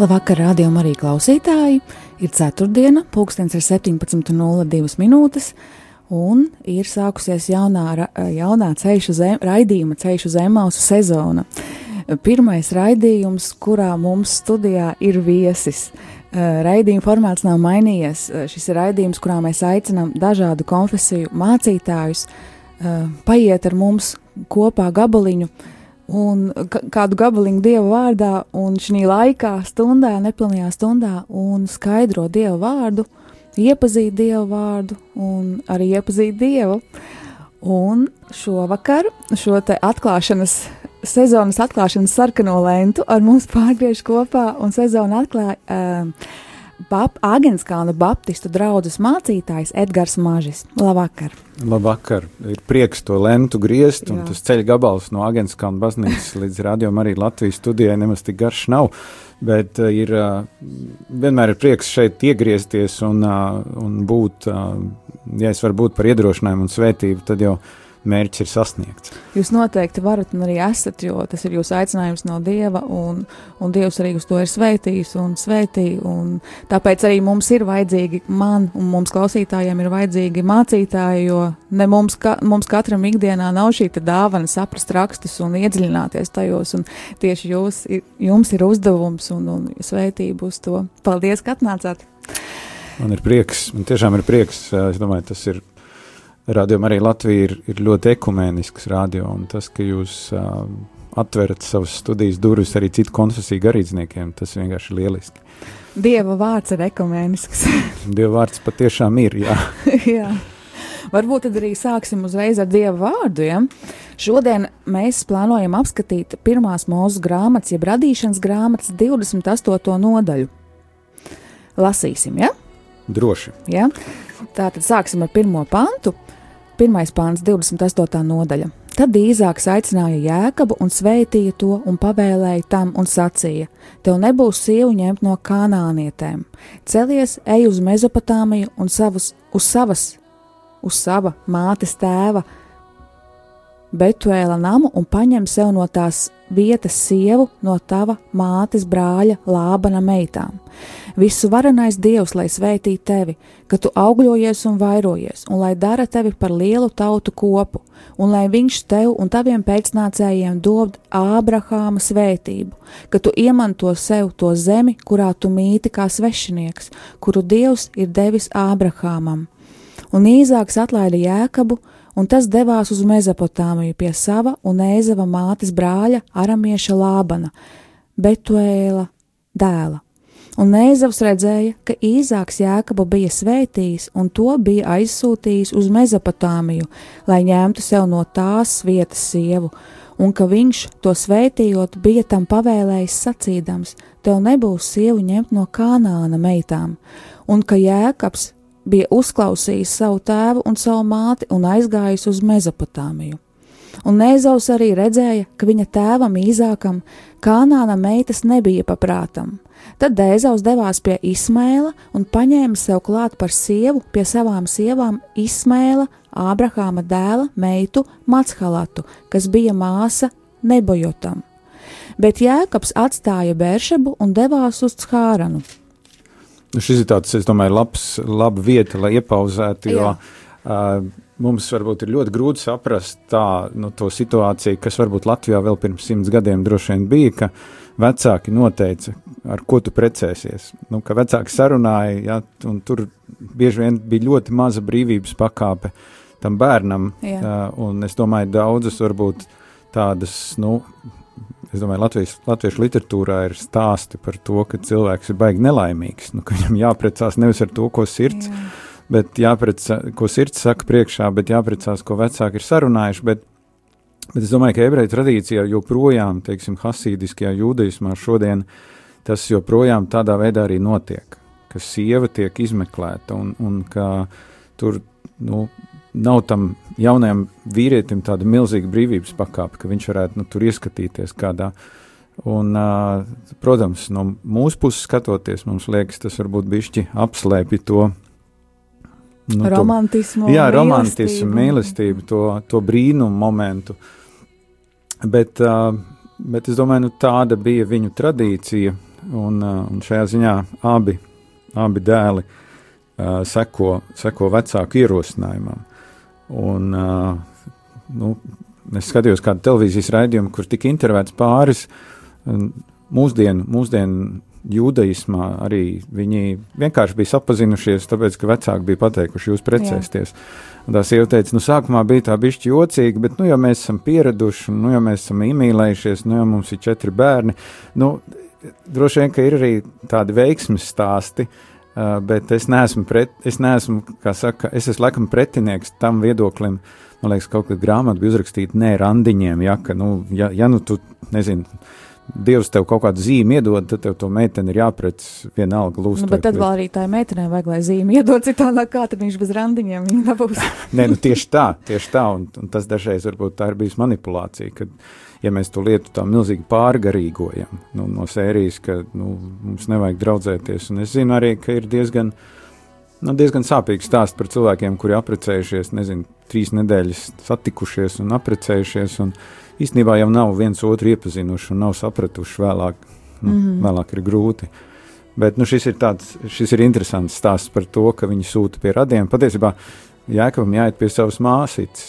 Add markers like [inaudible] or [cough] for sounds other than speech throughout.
Labvakar, rādījumā arī klausītāji. Ir ceturtdiena, pulkstenis ir 17,02 minūtes, un ir sākusies jaunā, jaunā ceļu zem, raidījuma ceļu zemausu sezona. Pirmais raidījums, kurā mums studijā ir viesis. Raidījuma formāts nav mainījies. Šis ir raidījums, kurā mēs aicinām dažādu konfesiju mācītājus paiet ar mums kopā gabaliņu un kādu gabaliņu Dieva vārdā, un šī laikā, stundā, nepilnajā stundā, un skaidro Dieva vārdu, iepazīt Dieva vārdu un arī iepazīt Dievu. Un šovakar šo atklāšanas, sezonas atklāšanas sarkano lentu ar mums pārgriež kopā, un sezonu atklāja uh, Bap, Agenskānu Baptistu draugas mācītājs Edgars Mažis. Labvakar! Labvakar! Ir prieks to lentu griezt, un Jā. tas ceļa gabals no Agenskānu baznīcas [laughs] līdz rādījumam arī Latvijas studijai nemaz tik garš nav. Bet uh, ir, uh, vienmēr ir prieks šeit iegriezties un, uh, un būt, ja es varu būt par iedrošinājumu un svētību, tad jau uh, mērķis ir sasniegts. Jūs noteikti varat un arī esat, jo tas ir jūsu aicinājums no Dieva, un, un Dievs arī uz to ir sveitījis un svētī, un tāpēc arī mums ir vajadzīgi, man un mums klausītājiem ir vajadzīgi mācītāji, jo ne mums, ka, mums katram ikdienā nav šī dāvana saprast rakstus un iedziļināties tajos, un tieši jūs, jums ir uzdevums un, un svētība uz to. Paldies, ka atnācāt! Man ir prieks, man tiešām ir prieks, es domāju, tas ir Radījumā arī Latvija ir, ir ļoti ekumēnisks radio, un tas, ka jūs uh, atverat savas studijas durvis arī citu konfesiju garīdzniekiem, tas vienkārši ir lieliski. Dieva vārds ir ekumēnisks. [laughs] Dieva vārds patiešām ir, jā. [laughs] jā. Varbūt tad arī sāksim uzreiz ar Dieva vārdu. Ja? Šodien mēs plānojam apskatīt pirmās mūsu grāmatas, jeb radīšanas grāmatas 28. nodaļu. Lasīsim, ja? Droši. Ja? Tātad sāksim ar pirmo pantu. 1. pāns, 28. nodaļa. Tad Īzāks aicināja Jēkabu un sveitīja to un pavēlēja tam un sacīja: Tev nebūs sievu ņemt no kanānietēm. Celies, ej uz Mezopotāmiju un savus, uz savas, uz sava mātes tēva Betuēla namu un paņem sev no tās vietas sievu no tava mātes brāļa Lābana meitām. Visu varenais Dievs, lai svētī tevi, ka tu augļojies un vairojies, un lai dara tevi par lielu tautu kopu, un lai viņš tev un taviem pēcnācējiem dod Ābrahāma svētību, ka tu iemanto sev to zemi, kurā tu mīti kā svešinieks, kuru Dievs ir devis Ābrahāmam. Un īzāks atlaida Jēkabu, un tas devās uz Mezopotāmiju pie sava un Ēzava mātes brāļa Aramieša Lābana, Betuēla dēla. Un Ēzavs redzēja, ka īzāks Jēkabu bija svētījis un to bija aizsūtījis uz Mezopotāmiju, lai ņemtu sev no tās vietas sievu, un ka viņš to svētījot bija tam pavēlējis sacīdams: Tev nebūs sievu ņemt no kanāna meitām, un ka Jēkabs bija uzklausījis savu tēvu un savu māti un aizgājis uz Mezopotāmiju. Un Nēzaus arī redzēja, ka viņa tēvam īzākam Kānāna meitas nebija paprātam. Tad Dēzaus devās pie Ismēla un paņēma sev klāt par sievu pie savām sievām Ismēla, Ābrahāma dēla meitu Matshalatu, kas bija māsa Nebojotam. Bet Jēkabs atstāja Bēršebu un devās uz Chāranu. Nu, šis ir tāds, es domāju, labs, laba vieta, lai iepauzētu, jo uh, mums varbūt ir ļoti grūti saprast tā, nu, to situāciju, kas varbūt Latvijā vēl pirms simts gadiem droši vien bija, ka vecāki noteica, ar ko tu precēsies. Nu, ka vecāki sarunāja, ja, un tur bieži vien bija ļoti maza brīvības pakāpe tam bērnam, Jā. uh, un es domāju, daudzas varbūt tādas, nu, Es domāju, Latvijas, latviešu literatūrā ir stāsti par to, ka cilvēks ir baigi nelaimīgs. Nu, viņam jāprecās nevis ar to, ko sirds, Jā. bet jāprecās, ko sirds saka priekšā, bet jāprecās, ko vecāki ir sarunājuši. Bet Bet es domāju, ka ebreju tradīcijā joprojām, teiksim, hasīdiskajā jūdaismā šodien tas joprojām tādā veidā arī notiek, ka sieva tiek izmeklēta un, un ka tur nu, nav tam jaunajam vīrietim tāda milzīga brīvības pakāpe, ka viņš varētu nu, tur ieskatīties kādā. Un, uh, protams, no mūsu puses skatoties, mums liekas, tas varbūt bišķi apslēpj to nu, romantismu, to, jā, romantismu, mīlestību, to, to brīnumu momentu. Bet, uh, bet es domāju, nu, tāda bija viņu tradīcija, un, uh, un šajā ziņā abi, abi dēli uh, seko, seko vecāku ierosinājumam. Un, nu, es skatījos kādu televīzijas raidījumu, kur tika intervētas pāris mūsdienu, mūsdienu jūdaismā arī viņi vienkārši bija sapazinušies, tāpēc, ka vecāki bija pateikuši, jūs precēsties. Tā sieva teica, nu, sākumā bija tā bišķi jocīgi, bet, nu, ja mēs esam pieraduši, nu, ja mēs esam iemīlējušies, nu, ja mums ir četri bērni, nu, droši vien, ka ir arī tādi veiksmes stāsti, uh, bet es neesmu, pret, es neesmu, kā saka, es esmu laikam pretinieks tam viedoklim, man liekas, kaut kad grāmata bija uzrakstīta, nē, randiņiem, ja, ka, nu, ja, ja nu tu, nezinu, Dievs tev kaut kādu zīmi iedod, tad tev to meiteni ir jāpret vienalga lūst. Nu, bet tad vēl arī tā meitenei vajag, lai zīmi iedod citādā, kā tad viņš bez randiņiem viņa dabūs. Nē, nu tieši tā, tieši tā, un, un tas dažreiz varbūt tā ir bijis manipulācija, kad, ja mēs to lietu tā milzīgi pārgarīgojam, nu, no sērijas, ka, nu, mums nevajag draudzēties, un es zinu arī, ka ir diezgan, nu, diezgan sāpīgs stāsts par cilvēkiem, kuri aprecējušies, nezinu, trīs nedēļas satikušies un aprecējušies, un, īstenībā jau nav viens otru iepazinuši un nav sapratuši vēlāk. Nu, mm -hmm. Vēlāk ir grūti. Bet nu, šis, ir tāds, šis ir interesants stāsts par to, ka viņi sūta pie radiem. Patiesībā Jēkabam jāiet pie savas māsītes.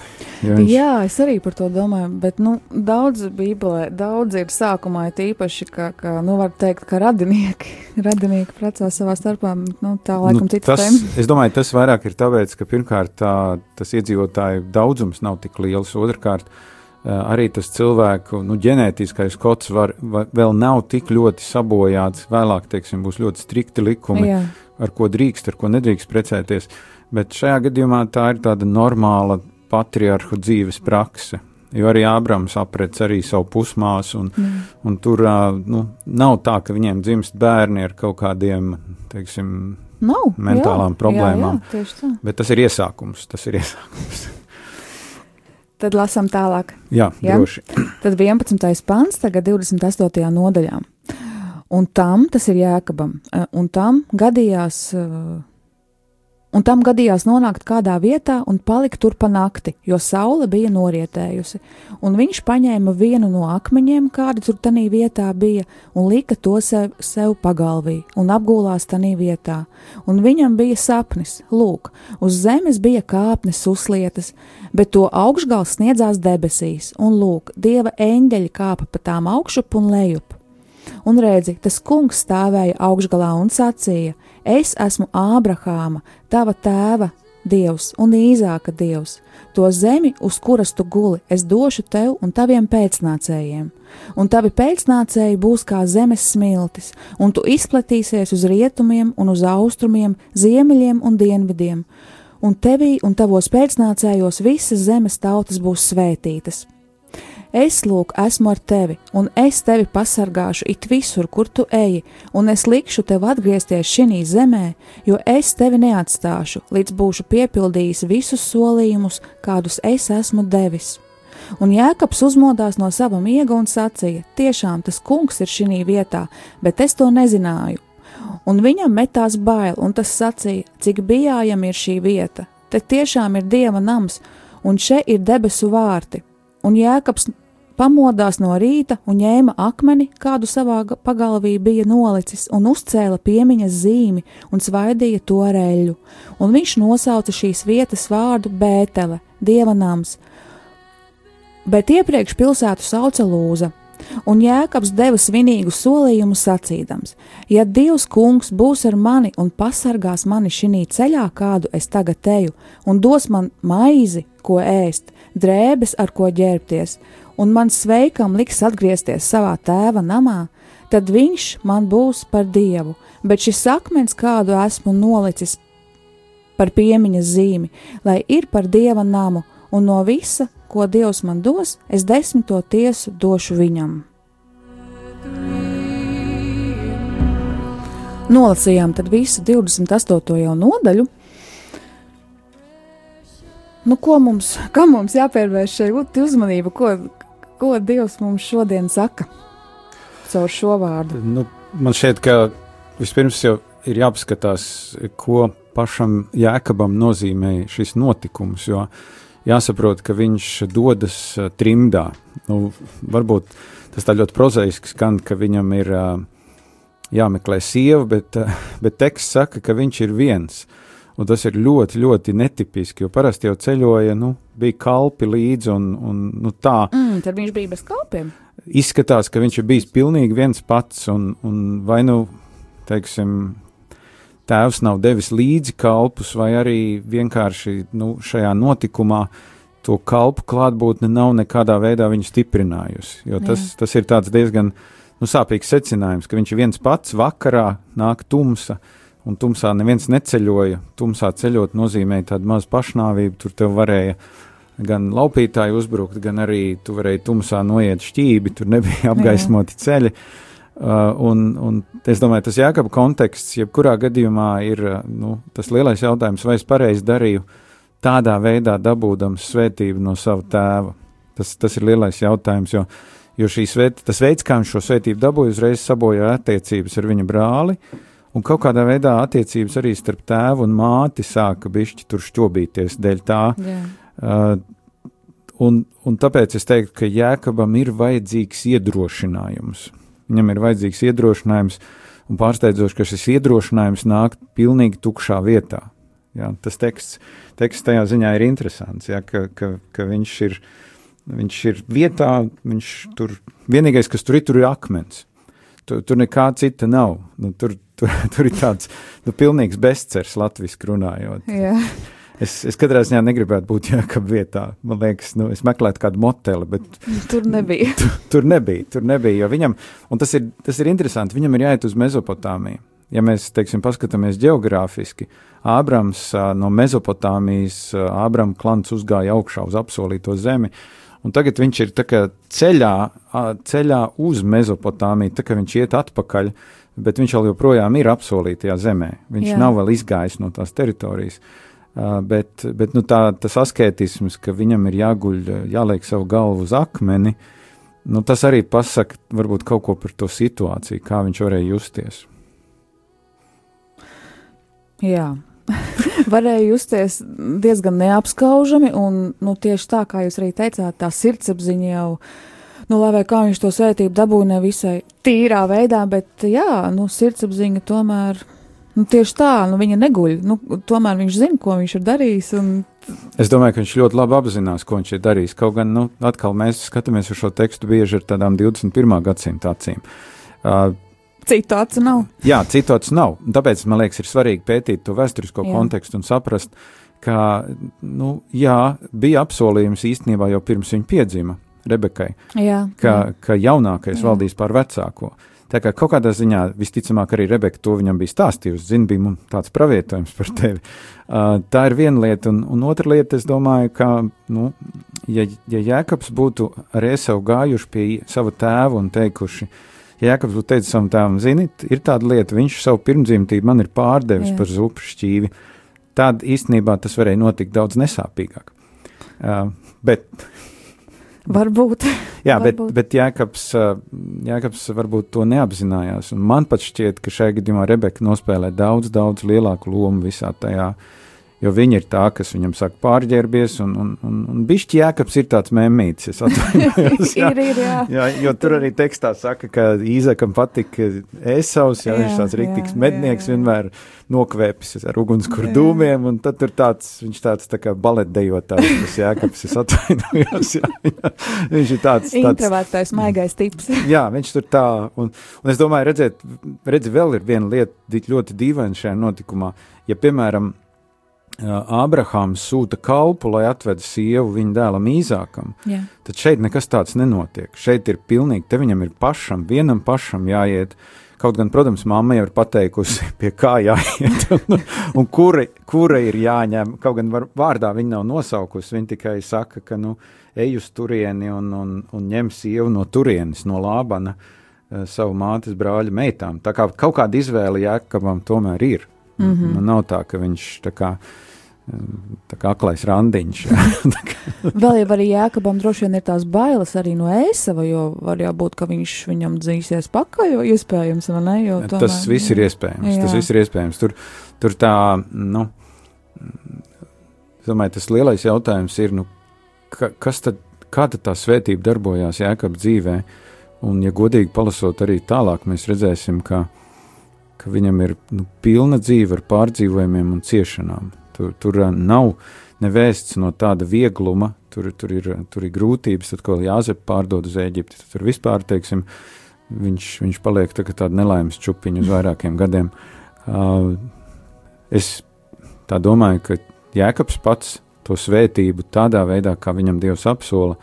[laughs] Viņš... Jā, es arī par to domāju, bet nu, daudz bībelē, daudz ir sākumā tīpaši, ka, ka nu, var teikt, ka radinieki, [laughs] radinieki precās savā starpā, nu, tā laikam nu, cita tēma. Es domāju, tas vairāk ir tāpēc, ka pirmkārt tā, tas iedzīvotāju daudzums nav tik liels, otrkārt, uh, arī tas cilvēku nu, ģenētiskais kods var, var, vēl nav tik ļoti sabojāts. Vēlāk, teiksim, būs ļoti strikti likumi, Jā. ar ko drīkst, ar ko nedrīkst precēties. Bet šajā gadījumā tā ir tāda normāla patriarhu dzīves prakse. Jo arī Ābrams aprec arī savu pusmāsu, un, mm. un tur nu, nav tā, ka viņiem dzimst bērni ar kaut kādiem, teiksim, nav, mentālām jā, problēmām. Jā, jā, Bet tas ir iesākums. Tas ir iesākums. Tad lasām tālāk. Jā, ja? droši. Tad 11. pants, tagad 28. nodaļā. Un tam, tas ir jēkabam, un tam gadījās uh, un tam gadījās nonākt kādā vietā un palikt tur pa nakti, jo saule bija norietējusi. Un viņš paņēma vienu no akmeņiem, kāda tur tanī vietā bija, un lika to sev, sev pagalvī, un apgulās tanī vietā. Un viņam bija sapnis, lūk, uz zemes bija kāpnes uzlietas, bet to augšgals sniedzās debesīs, un lūk, dieva eņģeļi kāpa pa tām augšup un lejup. Un redzi, tas kungs stāvēja augšgalā un sacīja: Es esmu Ābrahāma, tava tēva Dievs un Īzāka Dievs. To zemi, uz kuras tu guli, es došu tev un taviem pēcnācējiem. Un tavi pēcnācēji būs kā zemes smiltis, un tu izplatīsies uz rietumiem un uz austrumiem, ziemeļiem un dienvidiem. Un tevī un tavos pēcnācējos visas zemes tautas būs svētītas. Es lūk, esmu ar tevi, un es tevi pasargāšu it visur, kur tu eji, un es likšu tev atgriezties šī zemē, jo es tevi neatstāšu, līdz būšu piepildījis visus solījumus, kādus es esmu devis. Un Jēkabs uzmodās no sava miega un sacīja: Tiešām tas kungs ir šī vietā, bet es to nezināju. Un viņam metās bail, un tas sacīja, cik bijājam ir šī vieta. Te tiešām ir dieva nams, un šeit ir debesu vārti. Un Jēkabs pamodās no rīta un ņēma akmeni, kādu savā pagalvī bija nolicis, un uzcēla piemiņas zīmi un svaidīja to ar eļļu. Un viņš nosauca šīs vietas vārdu Bētele, dieva nams, bet iepriekš pilsētu sauca Lūza. Un Jēkabs deva svinīgu solījumu sacīdams: Ja Dievs kungs būs ar mani un pasargās mani šī ceļā, kādu es tagad eju, un dos man maizi, ko ēst, drēbes, ar ko ģērbties, un man sveikam liks atgriezties savā tēva namā, tad viņš man būs par dievu, bet šis akmens, kādu esmu nolicis par piemiņas zīmi, lai ir par dieva namu, un no visa, ko Dievs man dos, es desmito tiesu došu viņam. Nolasījām tad visu 28. jau nodaļu. Nu, ko mums, kam mums jāpievērš šeit uzmanība, ko, ko Dievs mums šodien saka caur šo vārdu? Nu, man šķiet, ka vispirms jau ir jāpaskatās, ko pašam Jēkabam nozīmē šis notikums, jo jāsaprot, ka viņš dodas uh, trimdā. Nu, varbūt tas tā ļoti prozaiski skan, ka viņam ir uh, jāmeklē sieva, bet, uh, bet teksts saka, ka viņš ir viens. Un tas ir ļoti, ļoti netipiski, jo parasti jau ceļoja, nu, bija kalpi līdzi un, un nu, tā. Mm, tad viņš bija bez kalpiem. Izskatās, ka viņš ir bijis pilnīgi viens pats, un, un vai nu, teiksim, tēvs nav devis līdzi kalpus, vai arī vienkārši nu, šajā notikumā to kalpu klātbūtne nav nekādā veidā viņu stiprinājusi. Jo tas, Jā. tas ir diezgan nu, sāpīgs secinājums, ka viņš ir viens pats vakarā, nāk tumsa un tumsā neviens neceļoja. Tumsā ceļot nozīmē tādu mazu pašnāvību, tur tev varēja gan laupītāji uzbrukt, gan arī tu varēji tumsā noiet šķībi, tur nebija [laughs] apgaismoti Jā. ceļi. Uh, un, un es domāju, tas jēkaba konteksts, jebkurā gadījumā ir uh, nu, tas lielais jautājums, vai es pareizi darīju tādā veidā dabūdams svētību no sava tēva. Tas, tas ir lielais jautājums, jo, jo svēt, tas veids, kā viņš šo svētību dabūja, uzreiz sabojāja attiecības ar viņa brāli, uh, Un kaut kādā veidā attiecības arī starp tēvu un māti sāka bišķi tur šķobīties dēļ tā. Yeah. Uh, un, un tāpēc es teiktu, ka Jēkabam ir vajadzīgs iedrošinājums. Viņam ir vajadzīgs iedrošinājums, un pārsteidzoši, ka šis iedrošinājums nāk pilnīgi tukšā vietā. Jā, tas teksts, teksts tajā ziņā ir interesants, jā, ka, ka, ka viņš, ir, viņš ir vietā, viņš tur vienīgais, kas tur ir, tur ir akmens. Tur, tur nekā cita nav. Nu, tur, tur, [laughs] tur ir tāds nu, pilnīgs bezcers latviešu runājot. Jā. Es, es katrā ziņā negribētu būt Jākab vietā. Man liekas, nu, es meklētu kādu moteli, bet. Tur nebija. [laughs] Tur, tur nebija, tur nebija. Viņam, un tas ir, tas ir interesanti, viņam ir jāiet uz Mezopotāmiju. Ja mēs, teiksim, paskatāmies geogrāfiski, Ābrams no Mezopotāmijas, Ābrama klants uzgāja augšā uz apsolīto zemi. Un tagad viņš ir ceļā, ceļā uz Mezopotāmiju, tā kā viņš iet atpakaļ uh, bet viņš vēl joprojām ir apsolītajā zemē. Viņš Jā. nav vēl izgājis no tās teritorijas. Uh, bet bet nu, tā, tas asketisms, ka viņam ir jāguļ, jāliek savu galvu uz akmeni, nu, tas arī pasaka varbūt kaut ko par to situāciju, kā viņš varēja justies. Jā. [laughs] varēja justies diezgan neapskaužami, un nu, tieši tā, kā jūs arī teicāt, tā sirdsapziņa jau uh, nu, lai kā viņš to svētību dabūja nevisai tīrā veidā, bet jā, nu, sirdsapziņa tomēr. Nu, tieši tā, nu, viņa neguļ. Nu, tomēr viņš zina, ko viņš ir darījis. Un... Es domāju, ka viņš ļoti labi apzinās, ko viņš ir darījis. Kaut gan, nu, atkal mēs skatāmies uz šo tekstu bieži ar tādām 21. gadsimta acīm. Uh, Citu acu nav. Jā, citu acu nav. Tāpēc man liekas, ir svarīgi pētīt to vēsturisko jā. kontekstu un saprast, ka, nu, jā, bija apsolījums īstenībā jau pirms viņa piedzima. Rebekai, jā, ka, jā. ka jaunākais jā. valdīs pār vecāko. Tā kā kaut kādā ziņā visticamāk arī Rebeka to viņam bija stāstījusi, zina, bija tāds pravietojums par tevi. Uh, tā ir viena lieta, un, un otra lieta, es domāju, ka, nu, ja, ja Jēkabs būtu ar Iesavu gājuši pie sava tēva un teikuši, ja Jēkabs būtu teicis savam tēvam, ziniet, ir tāda lieta, viņš savu pirmdzimtību man ir pārdevis Jā. par zupu šķīvi, tad īstenībā tas varēja notikt daudz nesāpīgāk. Uh, bet Varbūt. [laughs] Jā, varbūt. bet, bet Jēkabs, Jēkabs varbūt to neapzinājās. Un man pat šķiet, ka šajā gadījumā Rebeka nospēlē daudz, daudz lielāku lomu visā tajā uh, jo viņi ir tā, kas viņam saka pārģērbies, un, un, un, un bišķi jēkabs ir tāds atvainojos. jā, [laughs] ir, ir, jā. jā, jo tur arī tekstā saka, ka Īzakam patika Esaus, jā, jā viņš tāds riktīgs mednieks jā, jā. vienmēr nokvēpis ar ugunskura dūmiem, un tad tur tāds, viņš tāds tā kā baletdejotājs, tas jēkabs, es atvainojos, jā, jā. viņš ir tāds. Introvertais, maigais tips. [laughs] jā, viņš tur tā, un, un es domāju, redzēt, redzi, vēl ir viena lieta ļoti dīvaina šajā notikumā, ja, piemēram, Ābrahāms sūta kalpu, lai atvedu sievu viņa dēlam īzākam, Jā. tad šeit nekas tāds nenotiek. Šeit ir pilnīgi, te viņam ir pašam, vienam pašam jāiet Kaut gan, protams, mamma jau ir pateikusi, [laughs] pie kā jāiet un, un kura, kura ir jāņem. Kaut gan var, vārdā viņa nav nosaukusi, viņa tikai saka, ka nu, ej uz turieni un, un, un ņem sievu no turienes, no Lābana, uh, savu mātes brāļa meitām. Tā kā kaut kāda izvēle Jēkabam tomēr ir. Mm -hmm. nav tā, ka viņš tā kā tā kā aklais randiņš. [laughs] Vēl jau arī Jēkabam droši vien ir tās bailes arī no ēsava, jo var jau būt, ka viņš viņam dzīsies pakaļ, jo iespējams, vai ne? Jo tomēr, tas viss ir iespējams, jā. tas viss ir iespējams. Tur, tur tā, nu, domāju, tas lielais jautājums ir, nu, ka, kas tad, kā tad tā svētība darbojās Jēkab dzīvē, un, ja godīgi palasot arī tālāk, mēs redzēsim, ka, ka viņam ir, nu, pilna dzīve ar pārdzīvojumiem un ciešanām Tur, tur uh, nav nevēsts no tāda viegluma, tur, tur, ir, tur ir grūtības, tad, ko Jāzep pārdod uz Eģipti. Tur vispār, teiksim, viņš, viņš paliek tā tāda nelaimes čupiņa uz vairākiem gadiem. Uh, es tā domāju, ka Jēkabs pats to svētību tādā veidā, kā viņam Dievs apsola,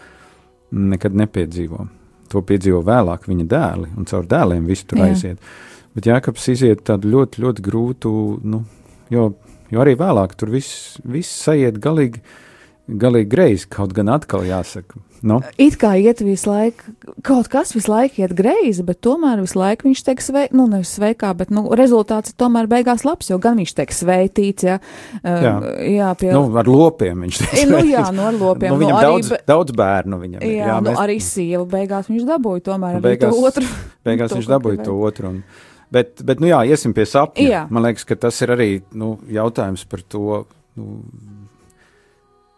nekad nepiedzīvo. To piedzīvo vēlāk viņa dēli, un caur dēliem viss tur Jā. aiziet. Bet Jēkabs iziet tādu ļoti, ļoti grūtu, nu, jo Jo arī vēlāk tur viss, viss sajiet galīgi, galīgi greizi, kaut gan atkal jāsaka. Nu. It kā iet visu laiku, kaut kas visu laiku iet greizi, bet tomēr visu laiku viņš tiek sveikts, nu, nevis sveikā, bet nu, rezultāts tomēr beigās labs, jo gan viņš tiek sveitīts, ja, uh, jā, jā pie... nu, ar lopiem viņš tiek sveitīts. Nu, jā, nu, ar lopiem. nu, viņam nu, daudz, arī, daudz bērnu viņam ir. Jā, jā nu, mēs... arī sieva beigās viņš dabūja tomēr nu, beigās, to otru. Beigās viņš dabūja to otru. Un, Bet, bet nu jā, iesim pie sapņa. Jā. Man liekas, ka tas ir arī nu, jautājums par to, nu,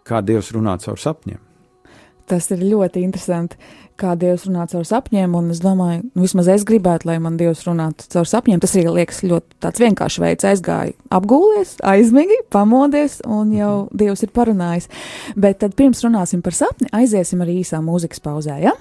kā Dievs runā caur sapņiem. Tas ir ļoti interesanti, kā Dievs runā caur sapņiem. Un es domāju, nu, vismaz es gribētu, lai man Dievs runātu caur sapņiem. Tas arī liekas ļoti vienkārši veids. Aizgāju, apgūlies, aizmigi, pamodies, un jau mhm. Dievs ir parunājis. Bet tad pirms runāsim par sapni, aiziesim arī īsā mūzikas pauzē. Ja?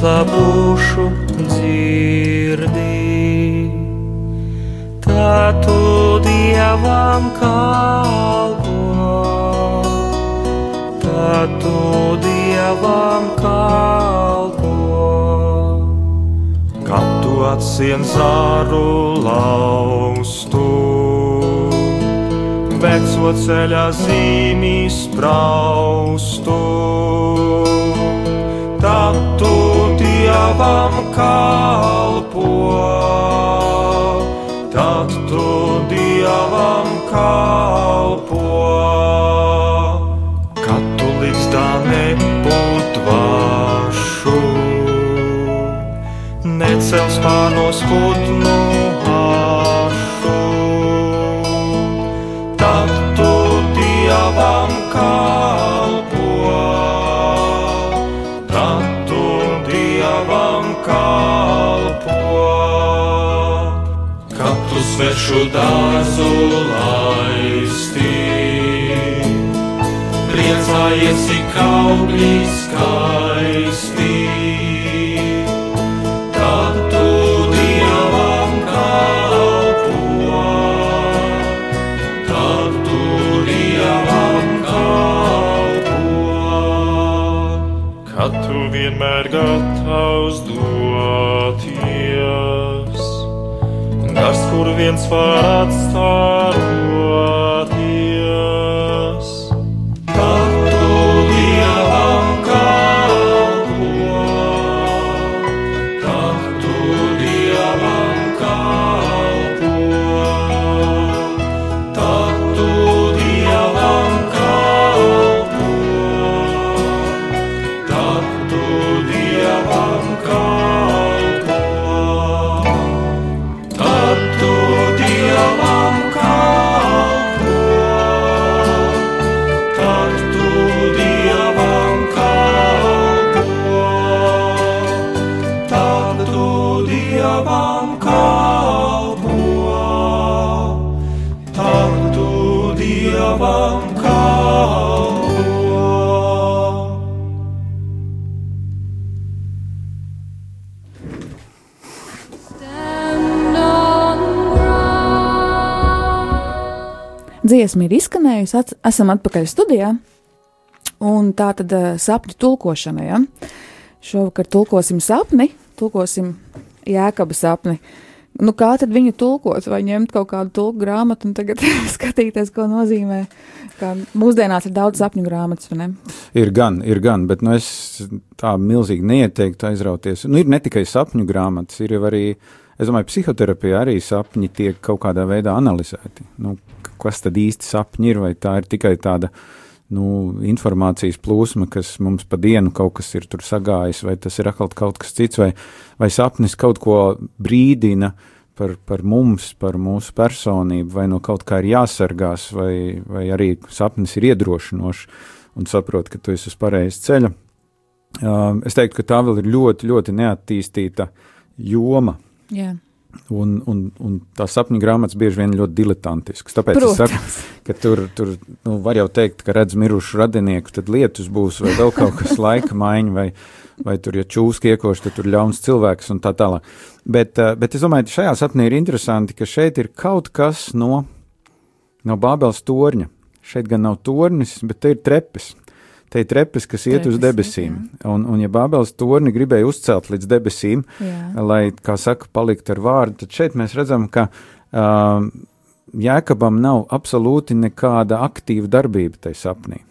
Izslāpušu dzirdī. Tā tu dievam kalpo, tā tu dievam kalpo. Kad tu atsien zāru laustu, veco ceļa zīmīs praustu. Dievam kalpo, tad tu dievam kalpo. Kad tu līdz tā nebūtu vašu, necels pārnos putnu svešu dārzu laisti. Priecājies, cik augļi skaisti. Tad tu dievam kalpo, tad tu dievam kalpo. Kad tu vienmēr gatavs kur viens var atstāroties. Dziesma ir izskanējusi, at, esam atpakaļ studijā. Un tā tad uh, sapņu tulkošana. Ja? Šovakar tulkosim sapni, tulkosim jēkaba sapni. Nu, kā tad viņu tulkot, vai ņemt kaut kādu tulku grāmatu un tagad [laughs] skatīties, ko nozīmē? Kā mūsdienās ir daudz sapņu grāmatas, vai ne? Ir gan, ir gan, bet nu, es tā milzīgi neieteiktu aizrauties. Nu, ir ne tikai sapņu grāmatas, ir arī, es domāju, psihoterapijā arī sapņi tiek kaut kādā veidā analizēti. Nu, kas tad īsti sapņi ir, vai tā ir tikai tāda nu, informācijas plūsma, kas mums pa dienu kaut kas ir tur sagājis, vai tas ir atkal kaut kas cits, vai, vai sapnis kaut ko brīdina par, par mums, par mūsu personību, vai no kaut kā ir jāsargās, vai, vai arī sapnis ir iedrošinošs un saprot, ka tu esi uz pareizes ceļa. Uh, es teiktu, ka tā vēl ir ļoti, ļoti neattīstīta joma. Jā. Un, un, un tā sapņu grāmatas bieži vien ļoti diletantisks. Tāpēc Protams. es saku, ka tur, tur nu, var jau teikt, ka redz mirušu radinieku, tad lietus būs vai vēl kaut kas [laughs] laika maiņa, vai, vai tur, ja čūski iekoši, tad tur ļauns cilvēks un tā tālāk. Bet, eh, bet es domāju, ka šajā sapnī ir interesanti, ka šeit ir kaut kas no, no Bābeles torņa. Šeit gan nav tornis, bet te ir trepes. Te ir trepes, kas iet uz Trepes, debesīm. Un, un ja Bābeles torni gribēja uzcelt līdz debesīm, Jā. lai, kā saka, palikt ar vārdu, tad šeit mēs redzam, ka uh, Jēkabam nav absolūti nekāda aktīva darbība tajā sapnī.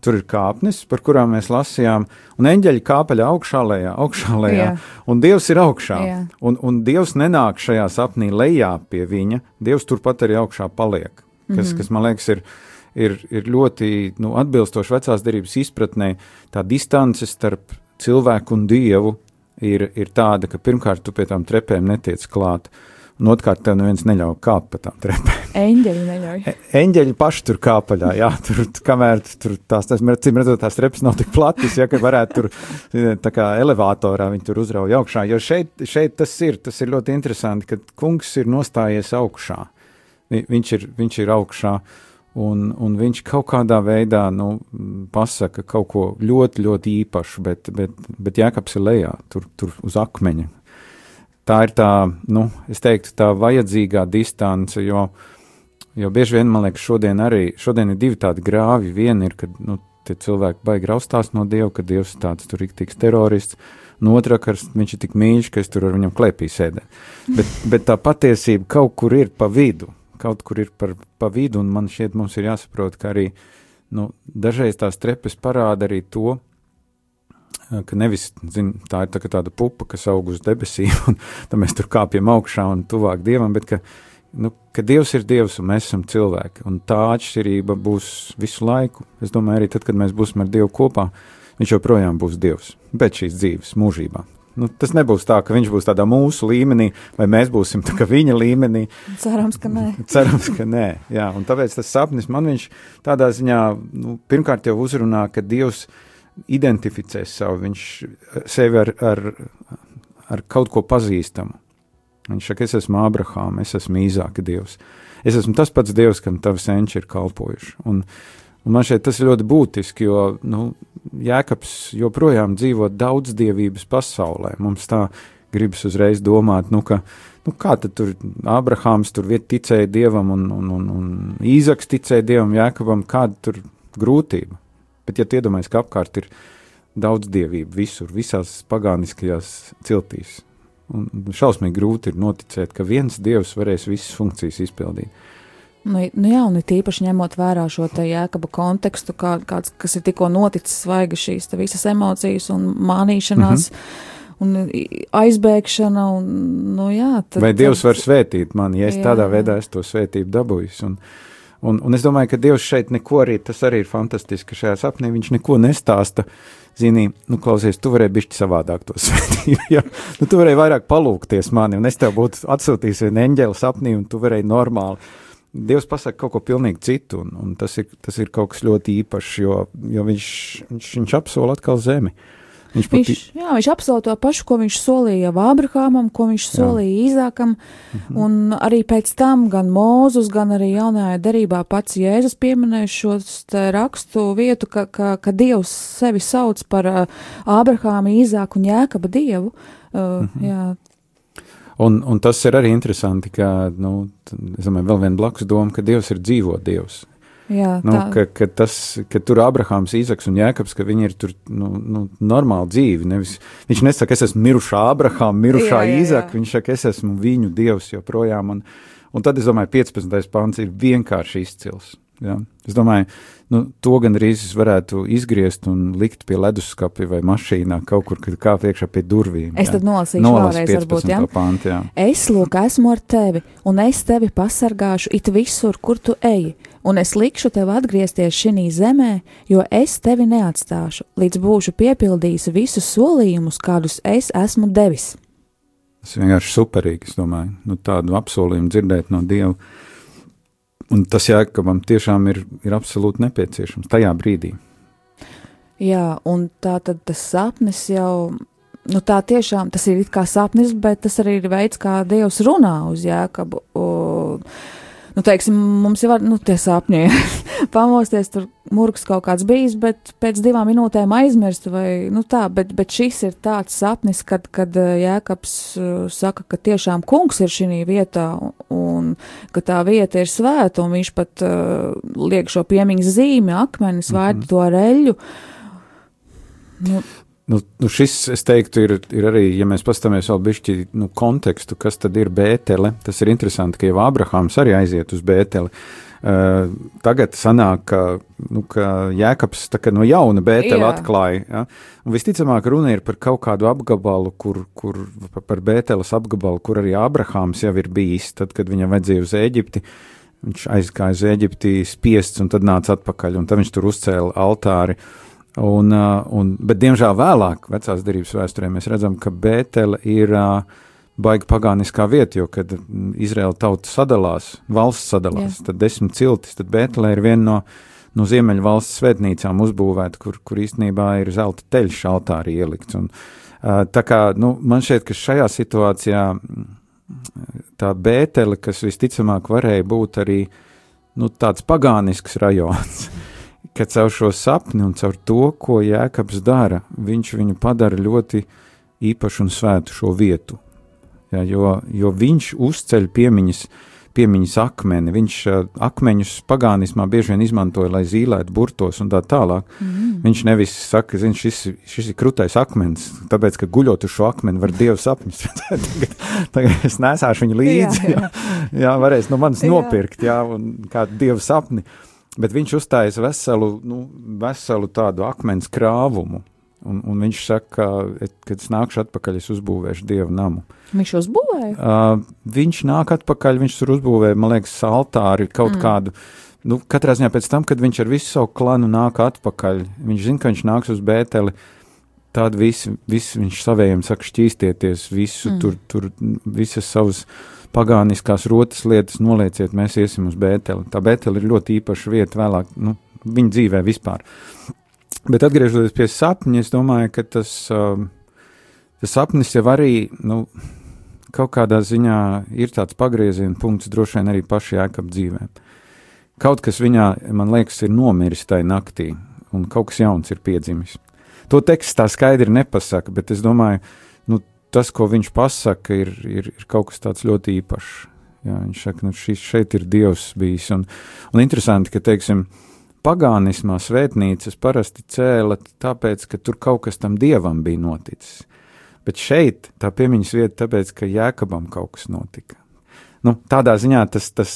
Tur ir kāpnes, par kurām mēs lasījām, un eņģeļi kāpaļ augšā, lejā, augšā, lejā, Jā. un Dievs ir augšā. Jā. Un, un Dievs nenāk šajā sapnī lejā pie viņa, Dievs turpat arī augšā paliek, kas, mm -hmm. kas man liekas, ir, ir, ir ļoti nu, atbilstoši vecās derības izpratnē. Tā distance starp cilvēku un Dievu ir, ir tāda, ka pirmkārt tu pie tām trepēm netiec klāt, un otrkārt tev neviens neļauj kāpt pa tām trepēm. [laughs] Eņģeļi neļauj. E- Eņģeļi paši tur kāpaļā, jā, tur, kamēr tur tās, tas, cim redzot, tās trepas nav tik platas, ja, ka varētu tur, e, tā kā elevātorā viņi tur uzrauj augšā, jo šeit, šeit tas ir, tas ir ļoti interesanti, ka kungs ir nostājies augšā, Vi- viņš ir, viņš ir augšā, un, un viņš kaut kādā veidā, nu, pasaka kaut ko ļoti, ļoti īpašu, bet, bet, bet Jēkabs ir lejā, tur, tur uz akmeņa. Tā ir tā, nu, es teiktu, tā vajadzīgā distance, jo, Jo bieži vien man liekas, šodien arī šodien ir divi tādi grāvi. Viena ir, kad nu, tie cilvēki baigi raustās no Dieva, ka Dievs ir tāds tur rīktīgs terorists. Un otrā, ka viņš ir tik mīļš, ka es tur ar viņam klēpī sēdēju. Bet, bet tā patiesība kaut kur ir pa vidu. Kaut kur ir par, pa vidu, un man šķiet, mums ir jāsaprot, ka arī nu, dažreiz tās trepes parāda arī to, ka nevis zin, tā ir tā, tāda pupa, kas aug uz debesīm, [laughs] un tad mēs tur kāpjam augšā un tuvāk dievam, bet ka, nu, ka Dievs ir Dievs un mēs esam cilvēki. Un tā atšķirība būs visu laiku. Es domāju, arī tad, kad mēs būsim ar Dievu kopā, Viņš joprojām būs Dievs pēc šīs dzīves mūžībā. Nu, tas nebūs tā, ka viņš būs tādā mūsu līmenī, vai mēs būsim tā viņa līmenī. Cerams, ka nē. [laughs] Cerams, ka nē. Jā, un tāpēc tas sapnis man viņš tādā ziņā nu, pirmkārt jau uzrunā, ka Dievs identificē savu, viņš sevi ar, ar, ar kaut ko pazīstamu. Viņš saka, es esmu Ābrahāms, es esmu Īzāka Dievs. Es esmu tas pats Dievs, kam tavi senči ir kalpojuši. Un, un man šeit tas ir ļoti būtiski, jo nu, Jēkabs joprojām dzīvo daudzdievības pasaulē. Mums tā gribas uzreiz domāt, nu, ka nu, kā tur Ābrahāms tur ticēja Dievam un, un, un, un Īzaks ticēja Dievam, Jēkabam, kāda tur grūtība. Bet ja tu iedomājies, ka apkārt ir daudz dievību visur, visās pagāniskajās ciltīs, un šausmīgi grūti ir noticēt, ka viens dievs varēs visas funkcijas izpildīt. Nu, nu jā, un it īpaši ņemot vērā šo te jēkaba kontekstu, kā, kāds, kas ir tikko noticis, svaiga šīs visas emocijas un mānīšanās. Mm -hmm. Un aizbēgšana, un, nu jā, tad, Vai Dievs var svētīt mani, ja es Jā. tādā veidā esmu to svētību dabūjis? Un, un, un es domāju, ka Dievs šeit neko arī, tas arī ir fantastiski, ka šajā sapnī viņš neko nestāsta. Zini, nu, klausies, tu varēji bišķi savādāk to [laughs] svētību. Ja? Nu, tu varēji vairāk palūkties mani, un es tev būtu atsūtījis vienu eņģeli sapnī, un tu varēji normāli. Dievs pasaka kaut ko pilnīgi citu, un, un tas, ir, tas ir kaut kas ļoti īpašs, jo, jo viņš, viņš, viņš apsola atkal zemi. Viņš pat Viņš, jā, viņš apsola to pašu, ko viņš solīja Ābrahamam, ko viņš solīja Īzākam, Mhm. un arī pēc tam gan Mūzus, gan arī jaunajā derībā pats Jēzus pieminēja šo rakstu vietu, ka, ka, ka Dievs sevi sauc par uh, Ābrahāma, Īzāku un Jēkaba Dievu. Uh, Mhm. jā, Un, un tas ir arī interesanti, ka, nu, es domāju, vēl viena blakus doma, ka Dievs ir dzīvo Dievs. Jā, Nu, tā, ka, ka, tas, ka tur Abrahāms, Īzaks un Jēkabs, ka viņi ir tur nu, nu, normāli dzīvi. Nevis, viņš nesaka, es esmu mirušā Abrahāma, mirušā. Īzaka, viņš saka, es esmu viņu dievs joprojām. Un, un tad es domāju, 15. pants ir vienkārši izcils. Ja? Es domāju, nu, to gan es varētu izgriezt un likt pie leduskapja vai mašīnā kaut kur, kad kāp iekšā pie durvīm. Es jā. tad nolasīšu Nolas vēlreiz, varbūt, 15. ja? pantu, jā. Es lūk, esmu ar tevi, un es tevi pasargāšu it visur, kur tu eji, un es likšu tev atgriezties šī zemē, jo es tevi neatstāšu, līdz būšu piepildījis visus solījumus, kādus es esmu devis. Tas vienkārši superīgi, es domāju, nu, tādu apsolījumu dzirdēt no Dieva. Un tas Jēkabam tiešām ir, ir absolūti nepieciešams tajā brīdī. Jā, un tā tad tas sapnis jau, nu tā tiešām tas ir kā sapnis, bet tas arī ir veids, kā Dievs runā uz Jēkabu. Un, nu, teiksim, mums jau var, nu, tie sapņi, [laughs] pamosties, tur murgs kaut kāds bijis, bet pēc divām minūtēm aizmirst, vai, nu tā, bet, bet šis ir tāds sapnis, kad, kad eh, Jēkabs uh, saka, ka tiešām kungs ir šī vietā, un ka tā vieta ir svēta, un viņš pat uh, liek šo piemiņas zīmi, akmeni, svēti to ar eļļu. Nu, Nu, nu šis, es teiktu, ir, ir arī, ja mēs paskatāmies vēl bišķi nu, kontekstu, kas tad ir Bētele. Tas ir interesanti, ka jau Abrahāms arī aiziet uz Bēteli. Uh, tagad sanāk, ka, nu, ka Jēkabs no jauna Bēteli atklāja. Ja? Un visticamāk, runa ir par kaut kādu apgabalu, kur, kur par Bēteles apgabalu, kur arī Abrahāms jau ir bijis, tad, kad viņam vajadzēja uz Eģipti. Viņš aizgāja uz Eģipti spiests un tad nāca atpakaļ, un tad viņš tur uzcēla altāri. Uh, un, bet, diemžēl, vēlāk, vecās derības vēsturē, mēs redzam, ka Bētele ir uh, baigta pagāniskā vieta, jo, kad Izraēla tauta sadalās, valsts sadalās, Jā. tad desmit ciltis, tad Bētele ir viena no, no ziemeļu valsts svētnīcām uzbūvēta, kur, kur īstenībā ir zelta teļš altārī ielikts. Un, uh, tā kā nu, man šķiet, ka šajā situācijā mm, tā Bētele, kas visticamāk varēja būt arī nu, tāds pagānisks rajons. [laughs] ka caur šo sapni un caur to, ko Jēkabs dara, viņš viņu padara ļoti īpašu un svētu šo vietu. Ja, jo, jo viņš uzceļ piemiņas, piemiņas akmeni, viņš uh, akmeņus pagānismā bieži vien izmantoja, lai zīlētu burtos un tā tālāk. Mm. Viņš nevis saka, zin, šis, šis ir krūtais akmens, tāpēc, ka guļot uz šo akmeni var dievu sapņus. [laughs] tagad, tagad es nesāšu viņu līdzi, jā, jā. jā varēs no manis Jā. nopirkt, jā, un kādu dievu sapni. Bet viņš uzstājas veselu, nu, veselu tādu akmens krāvumu. Un, un viņš saka, ka, kad es nākšu atpakaļ, es uzbūvēšu dievu namu. viņš uzbūvēja. Uh, viņš nāk atpakaļ, viņš tur uzbūvēja, man liekas, altāri kaut mm. kādu. Nu, katrā ziņā pēc tam, kad viņš ar visu savu klanu nāk atpakaļ, viņš zina, ka viņš nāks uz Bēteli. Tad visi, visi viņš savējiem saka, šķīstieties, visu mm. tur, tur, visas savas pagāniskās rotas lietas nolieciet, mēs iesim uz Bēteli. Tā Bēteli ir ļoti īpaša vieta vēlāk, nu, viņa dzīvē vispār. Bet atgriežoties pie sapņa, es domāju, ka tas, um, tas sapnis jau arī, nu, kaut kādā ziņā ir tāds pagrieziena punkts droši vien arī pašā jēkab dzīvē. Kaut kas viņā, man liekas, ir nomiris tajā naktī, un kaut kas jauns ir piedzimis. To teksts tā skaidri nepasaka, bet es domāju, nu, tas, ko viņš pasaka, ir, ir, ir kaut kas tāds ļoti īpašs. Jā, viņš saka, nu, šis, šeit ir Dievs bijis. Un, un interesanti, ka, teiksim, pagānismā svētnīcas parasti cēla tāpēc, ka tur kaut kas tam dievam bija noticis. Bet šeit tā piemiņas vieta, tāpēc, ka Jēkabam kaut kas notika. Nu, tādā ziņā tas, tas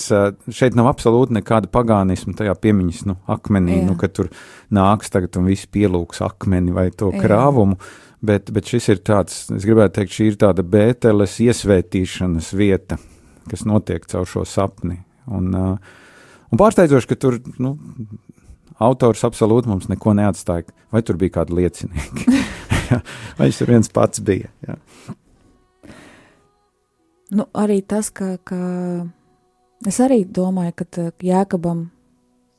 šeit nav absolūti nekāda pagānisma tajā piemiņas nu, akmenī, Jā. nu, ka tur nāks tagad un viss pielūgs akmeni vai to Jā. krāvumu. Bet, bet šis ir tāds, es gribētu teikt, šī ir tāda bēteles iesvētīšanas vieta, kas notiek caur šo sapni. Un, uh, un pārsteidzoši, ka tur nu, autors absolūti mums neko neatstāja. Vai tur bija kādi liecinieki? [laughs] vai viņš tur viens pats bija? Jā. Nu, arī tas, ka, ka es arī domāju, ka tā Jēkabam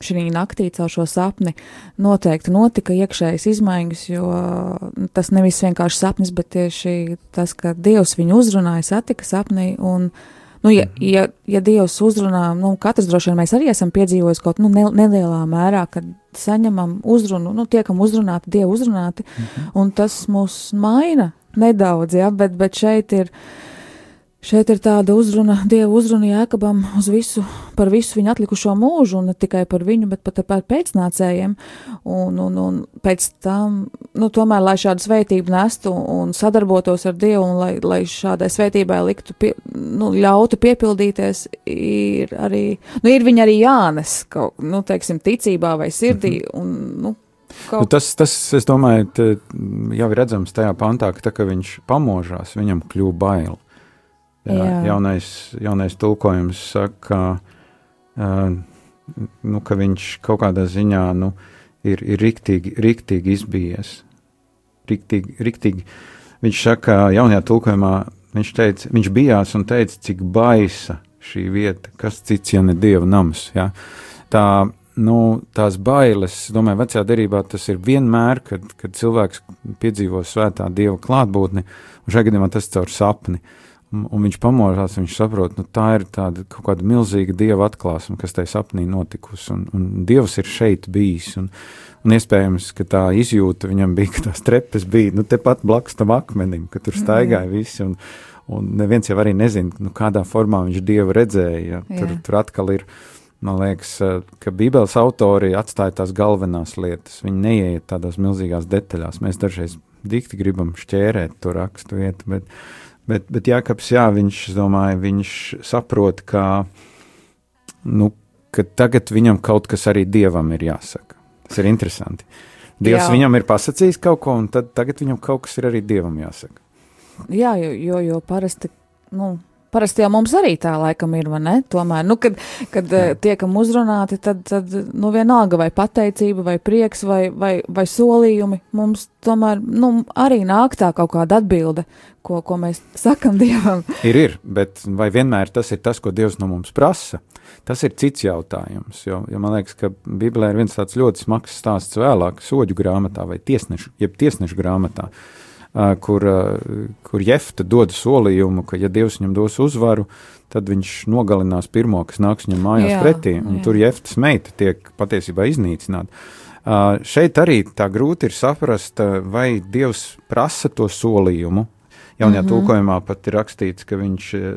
šī naktī caur šo sapni noteikti notika iekšējas izmaiņas, jo nu, tas nevis vienkārši sapnis, bet tieši tas, ka Dievs viņu uzrunāja, satika sapnī. Un, nu, ja, ja, ja Dievs uzrunā, nu, katrs droši vien mēs arī esam piedzīvojis kaut nu, ne, nelielā mērā, kad saņemam uzrunu, nu, tiekam uzrunāti, Dievu uzrunāti, un tas mūs maina nedaudz, ja, bet, bet šeit ir Šeit ir tāda uzruna, Dieva uzruna Jēkabam uz visu, par visu viņa atlikušo mūžu, un ne tikai par viņu, bet pat par pēcnācējiem. Un, un, un pēc tam, nu, tomēr, lai šādu svētību nestu un sadarbotos ar Dievu, un lai, lai šādai svētībai liktu, pie, nu, ļautu piepildīties, ir arī, nu, ir viņa arī jānes kaut, nu, teiksim, ticībā vai sirdī, Mhm. un, nu, Nu, tas, tas, es domāju, jau ir redzams tajā pantā, ka tā, ka viņš pamožās, viņam kļūst bail. Jā, Jā. jaunais, jaunais tulkojums saka, uh, nu, ka viņš kaut kādā ziņā nu, ir, ir riktīgi, riktīgi izbijies. Riktīgi, riktīgi. Viņš saka, jaunajā tulkojumā, viņš, teica, viņš bijās un teica, cik baisa šī vieta, kas cits, ja ne dieva nams. Ja? Tā, nu, tās bailes, es domāju, vecajā derībā tas ir vienmēr, kad, kad cilvēks piedzīvo svētā dieva klātbūtni, un šajā gadījumā tas caur sapni. Un, un viņš pamodās, viņš saprot, nu, tā ir tāda kaut kāda milzīga dieva atklāsme, kas tajā sapnī notikusi, un, un dievs ir šeit bijis. Un, un iespējams, ka tā izjūta viņam bija, ka tās trepes bija nu, tepat blakus tam akmenim, ka tur staigāja visi. Un, un neviens jau arī nezina, nu, kādā formā viņš dievu redzēja. Ja? Tur, Jā. tur atkal ir Man liekas, eh, ka Bībeles autori atstāja tās galvenās lietas. Viņi neieiet tādās milzīgās detaļās. Mēs dažreiz dikti gribam šķērēt to rakstu vietu, bet, bet, bet Jākaps, jā, viņš, domāju, viņš saprot, ka, nu, ka tagad viņam kaut kas arī dievam ir jāsaka. Tas ir interesanti. Dievs jā. viņam ir pasakījis kaut ko, un tad, tagad viņam kaut kas ir arī dievam jāsaka. Jā, jo, jo, jo parasti, nu, parasti jau mums arī tā laikam ir, vai ne? Tomēr, nu, kad, kad eh, tiekam uzrunāti, tad, tad, nu, vienalga vai pateicība, vai prieks, vai, vai, vai solījumi, mums tomēr, nu, arī nāk tā kaut kāda atbilde, ko, ko mēs sakam [laughs] Dievam. Ir, ir, bet vai vienmēr tas ir tas, ko Dievs no mums prasa? Tas ir cits jautājums. Jo, jo man liekas, ka Bībelē ir viens tāds ļoti smags stāsts vēlāk, soļu grāmatā vai tiesnešu, jeb tiesnešu grāmatā, ā, kur, kur Jefta dod solījumu, ka, ja Dievs viņam dos uzvaru, tad viņš nogalinās pirmo, kas nāks viņam mājās Jā, pretī. Un jā. tur Jeftas meita tiek patiesībā iznīcināta. Uh, šeit arī tā grūti ir saprast, vai Dievs prasa to solījumu. Jaunajā mm. -hmm. tulkojumā pat ir rakstīts, ka viņš uh,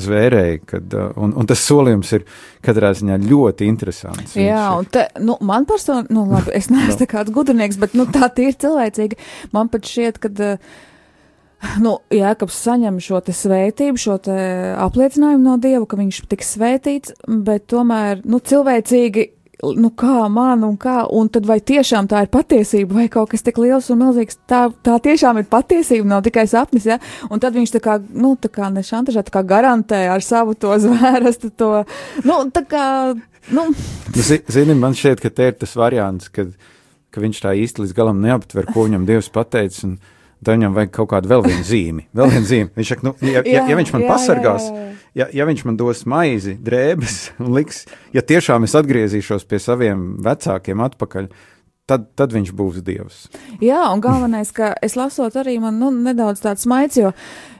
zvērēja kad, uh, un, un tas solījums ir katrā ziņā ļoti interesants. Jā, un te, nu, man personīgi, nu, labi, es neesmu [laughs] tā kāds gudrinieks, bet, nu, tā ir cilvēcīgi. Man pat šķiet, ka, eh, nu, Jēkabs saņem šo svētību, šo apliecinājumu no Dieva, ka viņš tiks svētīts, bet tomēr, nu, cilvēcīgi, nu, kā man un kā, un tad vai tiešām tā ir patiesība, vai kaut kas tik liels un milzīgs, tā, tā tiešām ir patiesība, nav tikai sapnis, ja, un tad viņš tā kā, nu, tā kā ne šantažā, tā kā garantē ar savu to zvērestu, to, nu, tā kā, nu, Nu, zi- Zini, man šķiet, ka te ir tas variants, kad, ka viņš tā īsti līdz galam neaptver, ko viņam Dievs pateica. un Tad viņam vajag kaut kādu vēl vienu zīmi. Vēl vienu zīmi. Viņš saka, nu, ja, ja, ja viņš man jā, pasargās, jā, jā, jā. Ja, ja viņš man dos maizi, drēbes un liks, ja tiešām es atgriezīšos pie saviem vecākiem atpakaļ, tad, tad viņš būs Dievs. Jā, un galvenais, ka es lasot arī man nu, nedaudz tāds smaids, jo,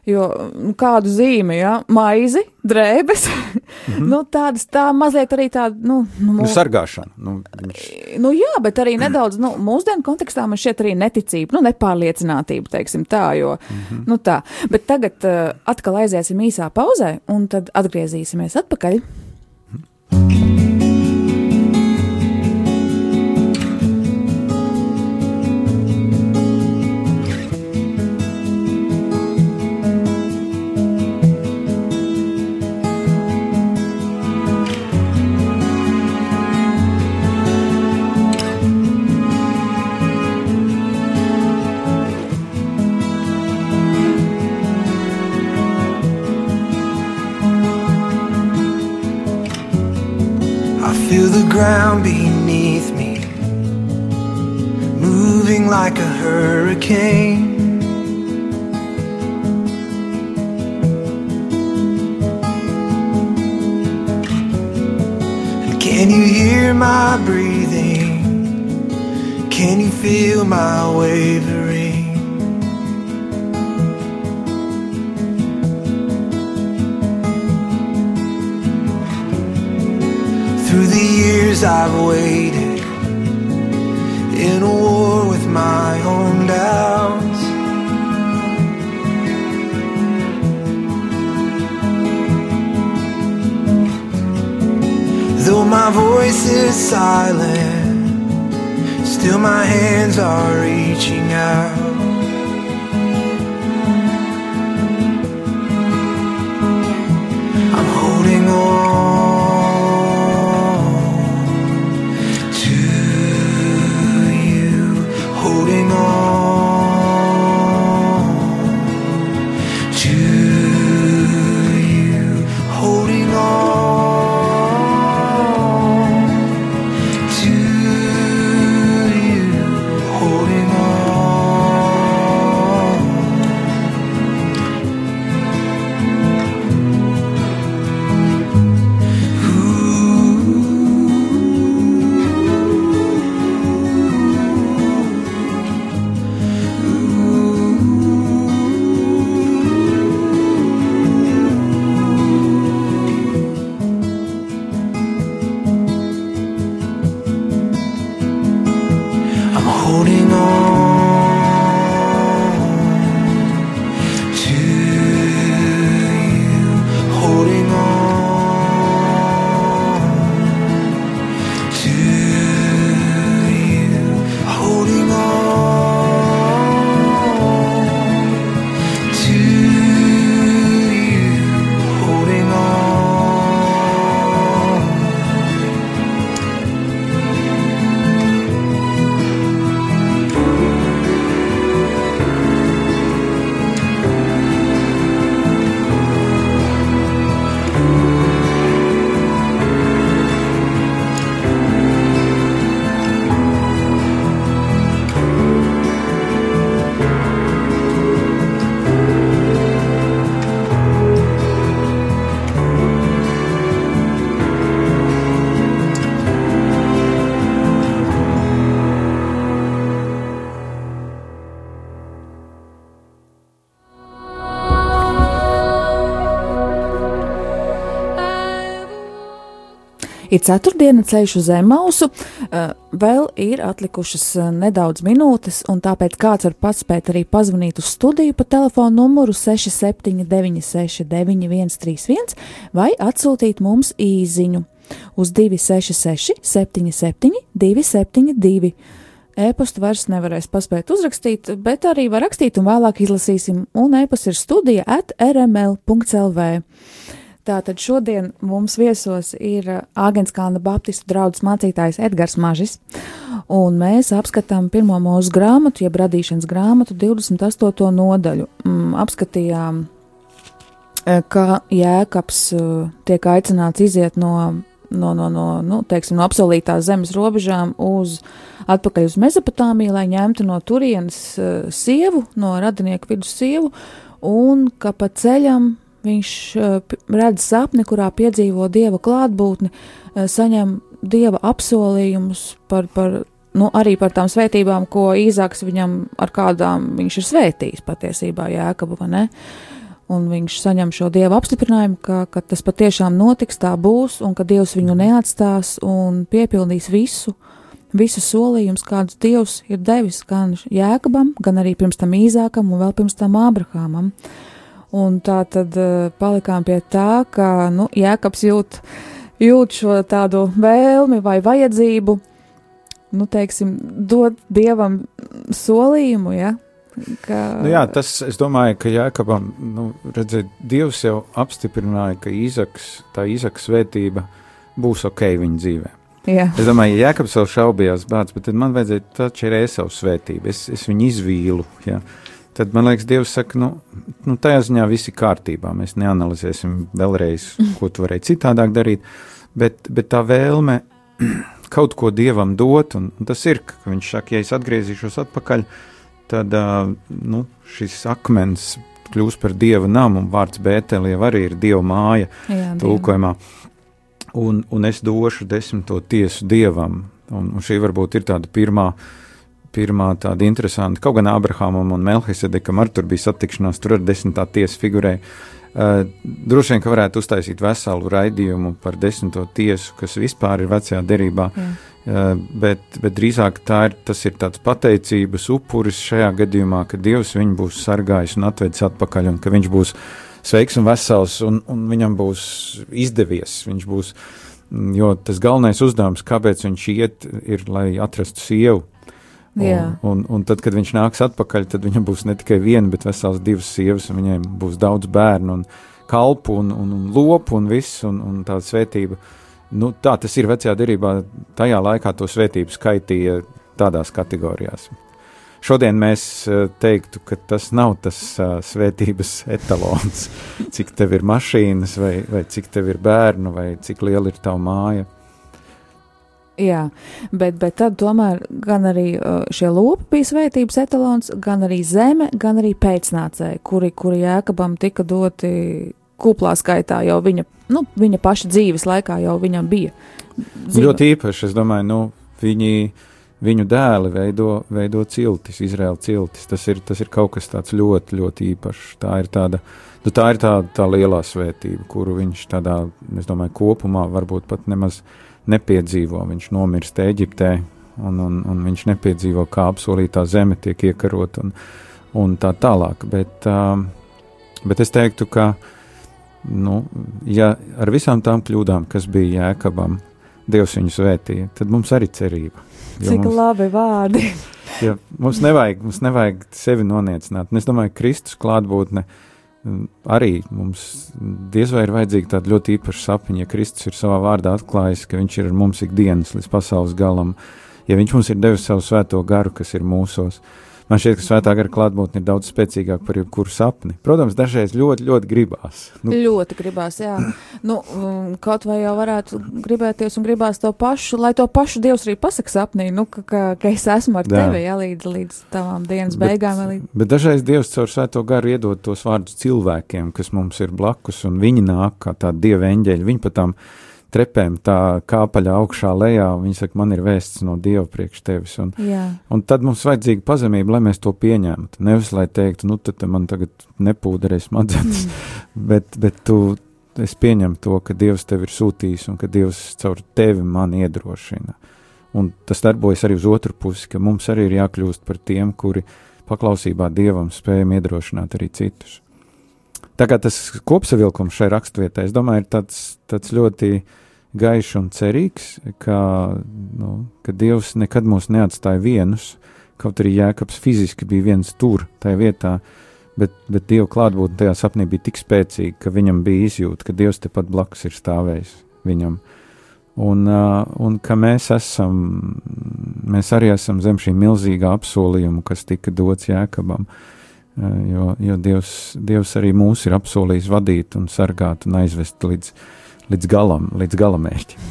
jo nu, kādu zīmi, ja, maizi, drēbes, mm -hmm. nu, tādas, tā mazliet arī tāda, nu, nu, Nu, mū- sargāšana. Nu, viņš, nu jā, bet arī nedaudz, nu, mūsdienu kontekstā man šķiet arī neticība, nu, nepārliecinātība, teiksim tā, jo, mm -hmm. nu tā. Bet tagad uh, atkal aiziesim īsā pauzē, un tad atgriezīsimies atpakaļ. I like a hurricane. And can you hear my breathing? Can you feel my wavering? Through the years I've waited in a war with my own doubts. Though my voice is silent, still my hands are reaching out. I'm holding on. Ceturtdiena ceļš uz Zemausu, eh, vēl ir atlikušas eh, nedaudz minūtes, un tāpēc kāds var paspēt arī pazvanīt uz studiju pa telefonu numuru 67969131 vai atsūtīt mums īziņu uz 266 77 272. E-pastu vairs nevarēs paspēt uzrakstīt, bet arī var rakstīt un vēlāk izlasīsim, un e-pasts ir studija at rml.lv. Tātad šodien mums viesos ir Āgenskāna Baptistu draugs mācītājs Edgars Mažis, un mēs apskatām pirmo mūsu grāmatu, jeb radīšanas grāmatu 28. nodaļu. Mm, apskatījām, eh, kā Jēkabs eh, tiek aicināts iziet no, no, no, no, nu, teiksim, no apsolītās zemes robežām uz atpakaļ uz Mezopotāmiju, lai ņemtu no turienes sievu, no radinieku vidus sievu, un ka pa ceļam viņš eh, redz sapni, kurā piedzīvo dieva klātbūtni, eh, saņem dieva apsolījumus par, par, nu, arī par tām svētībām, ko Īzāks viņam ar kādām viņš ir svētījis patiesībā Jēkabu, vai ne? Un viņš saņem šo dieva apstiprinājumu, ka, ka tas patiešām notiks, tā būs, un ka dievs viņu neatstās un piepildīs visu, visu solījumus, kādus dievs ir devis gan Jēkabam, gan arī pirms tam Īzākam un vēl pirms tam Ābrahamam. Un tā tad uh, palikām pie tā, ka nu, Jēkabs jūt, jūt šo tādu vēlmi vai vajadzību, nu, teiksim, dot dievam solījumu, ja, ka, Nu, jā, tas, es domāju, ka Jēkabam, nu, redzēt, Dievs jau apstiprināja, ka Īzaks, tā Īzaka svētība būs ok viņa dzīvē. jā, Es domāju, ja Jēkabs vēl šaubījās, bāc, bet man vajadzēja taču ir Ēsavu svētība, es, es viņu izvīlu, ja. Tad man liekas, Dievs saka, nu, nu tajā ziņā viss ir kārtībā, mēs neanalizēsim vēlreiz, ko tu varēji citādāk darīt, bet, bet tā vēlme [clears throat] kaut ko Dievam dot, un, un tas ir, ka viņš saka, ja es atgriezīšos atpakaļ, tad uh, nu, šis akmens kļūs par Dieva namu, un vārds Bētelē arī ir Dieva māja jā, tulkojumā. Un, un es došu desmito tiesu dievam. Un, un šī varbūt ir tāda pirmā, pirmā tāda interesanta. Kaut gan Abrahamam un Melchisedekam ar tur bija satikšanās, tur ar desmitā tiesa figurē. Uh, droši vien, ka varētu uztaisīt veselu raidījumu par desmito tiesu, kas vispār ir vecajā derībā. Jā. Uh, bet, bet drīzāk tā ir, tas ir tāds pateicības upuris šajā gadījumā, ka Dievs viņu būs sargājis un atvedis atpakaļ, un ka viņš būs sveiks un vesels, un, un viņam būs izdevies. Viņš būs Mm, Jo tas galvenais uzdevums, kāpēc viņš iet, ir, lai atrastu sievu. Un, un, un tad, kad viņš nāks atpakaļ, tad viņam būs ne tikai viena, bet vesels divas sievas, un viņiem būs daudz bērnu, un kalpu, un, un, un lopu, un viss, un, un tāda svētība. Nu, tā tas ir vecajā derībā. Tajā laikā to svētību skaitīja tādās kategorijās. Šodien mēs eh, teiktu, ka tas nav tas uh, svētības [laughs] etalons, cik tev ir mašīnas, vai, vai cik tev ir bērnu, vai cik liela ir tava māja. Jā, bet, bet tad tomēr gan arī šie lopi bija svētības etalons, gan arī zeme, gan arī pēcnācēji, kuri, kuri jēkabam tika doti kuplā skaitā jau viņa, nu, viņa paša dzīves laikā jau viņam bija. dzīve. Ļoti īpaši, es domāju, nu, viņi, viņu dēli veido, veido ciltis, Izraēla ciltis. Tas ir, tas ir kaut kas tāds ļoti, ļoti īpašs. Tā ir tāda, nu, tā ir tā, tā lielā svētība, kuru viņš tādā, es domāju, kopumā varbūt pat nemaz nepiedzīvo. Viņš nomirst Eģiptē, un, un, un viņš nepiedzīvo, kā apsolītā zeme tiek iekarota un, un tā tālāk. Bet, um, bet es teiktu, ka nu, ja ar visām tām kļūdām, kas bija Jēkabam, Dievs viņu svētīja, tad mums arī cerība. Cik mums, labi vārdi. ja, mums, nevajag, mums nevajag sevi noniecināt. Un es domāju, ka Kristus klātbūtne mm, arī mums diez vai ir vajadzīga tāda ļoti īpaša sapņa, ja Kristus ir savā vārdā atklājis, ka viņš ir ar mums ikdienas līdz pasaules galam, ja viņš mums ir devis savu svēto garu, kas ir mūsos. Man šķiet, ka svētā gara klātbūtne ir daudz spēcīgāka par jebkuru sapni. Protams, dažreiz ļoti, ļoti gribās. Nu, Ļoti gribās, jā. Nu, um, kaut vai jau varētu gribēties un gribās to pašu, lai to pašu Dievs arī pasaka sapnī, nu, ka, ka, ka es esmu ar Jā. tevi, jā, līdz, līdz tavām dienas Bet- beigām. Līdz... Bet dažreiz Dievs caur svēto garu iedod tos vārdus cilvēkiem, kas mums ir blakus, un viņi nāk kā tādi dieva eņģeļi. Viņi pat tam trepēm tā kāpaļā augšā lejā, un viņi saka, man ir vēsts no Dieva priekš tevis. Un, Jā, un tad mums vajadzīga pazemība, lai mēs to pieņemtu. Nevis, lai teiktu, nu, tad man tagad nepūderēs smadzenes, [laughs] bet, bet tu, es pieņemu to, ka Dievs tevi ir sūtījis un ka Dievs caur tevi man iedrošina. Un tas darbojas arī uz otru pusi, ka mums arī ir jākļūst par tiem, kuri paklausībā Dievam spējam iedrošināt arī citus. Tā kā tas kopsavilkums šai raksturvietai, es domāju, ir tāds, tāds ļoti gaišs un cerīgs, ka, nu, ka Dievs nekad mūs neatstāja vienus, kaut arī Jēkabs fiziski bija viens tur, tajā vietā, bet, bet Dieva klātbūtne tajā sapnī bija tik spēcīga, ka viņam bija izjūta, ka Dievs tepat blakus ir stāvējis viņam. Un, uh, un ka mēs esam, mēs arī esam zem šī milzīgā apsolījuma, kas tika dots Jēkabam. Uh, jo jo Dievs, Dievs arī mūs ir apsolījis vadīt un sargāt un aizvest līdz, līdz galam, līdz galamērķim.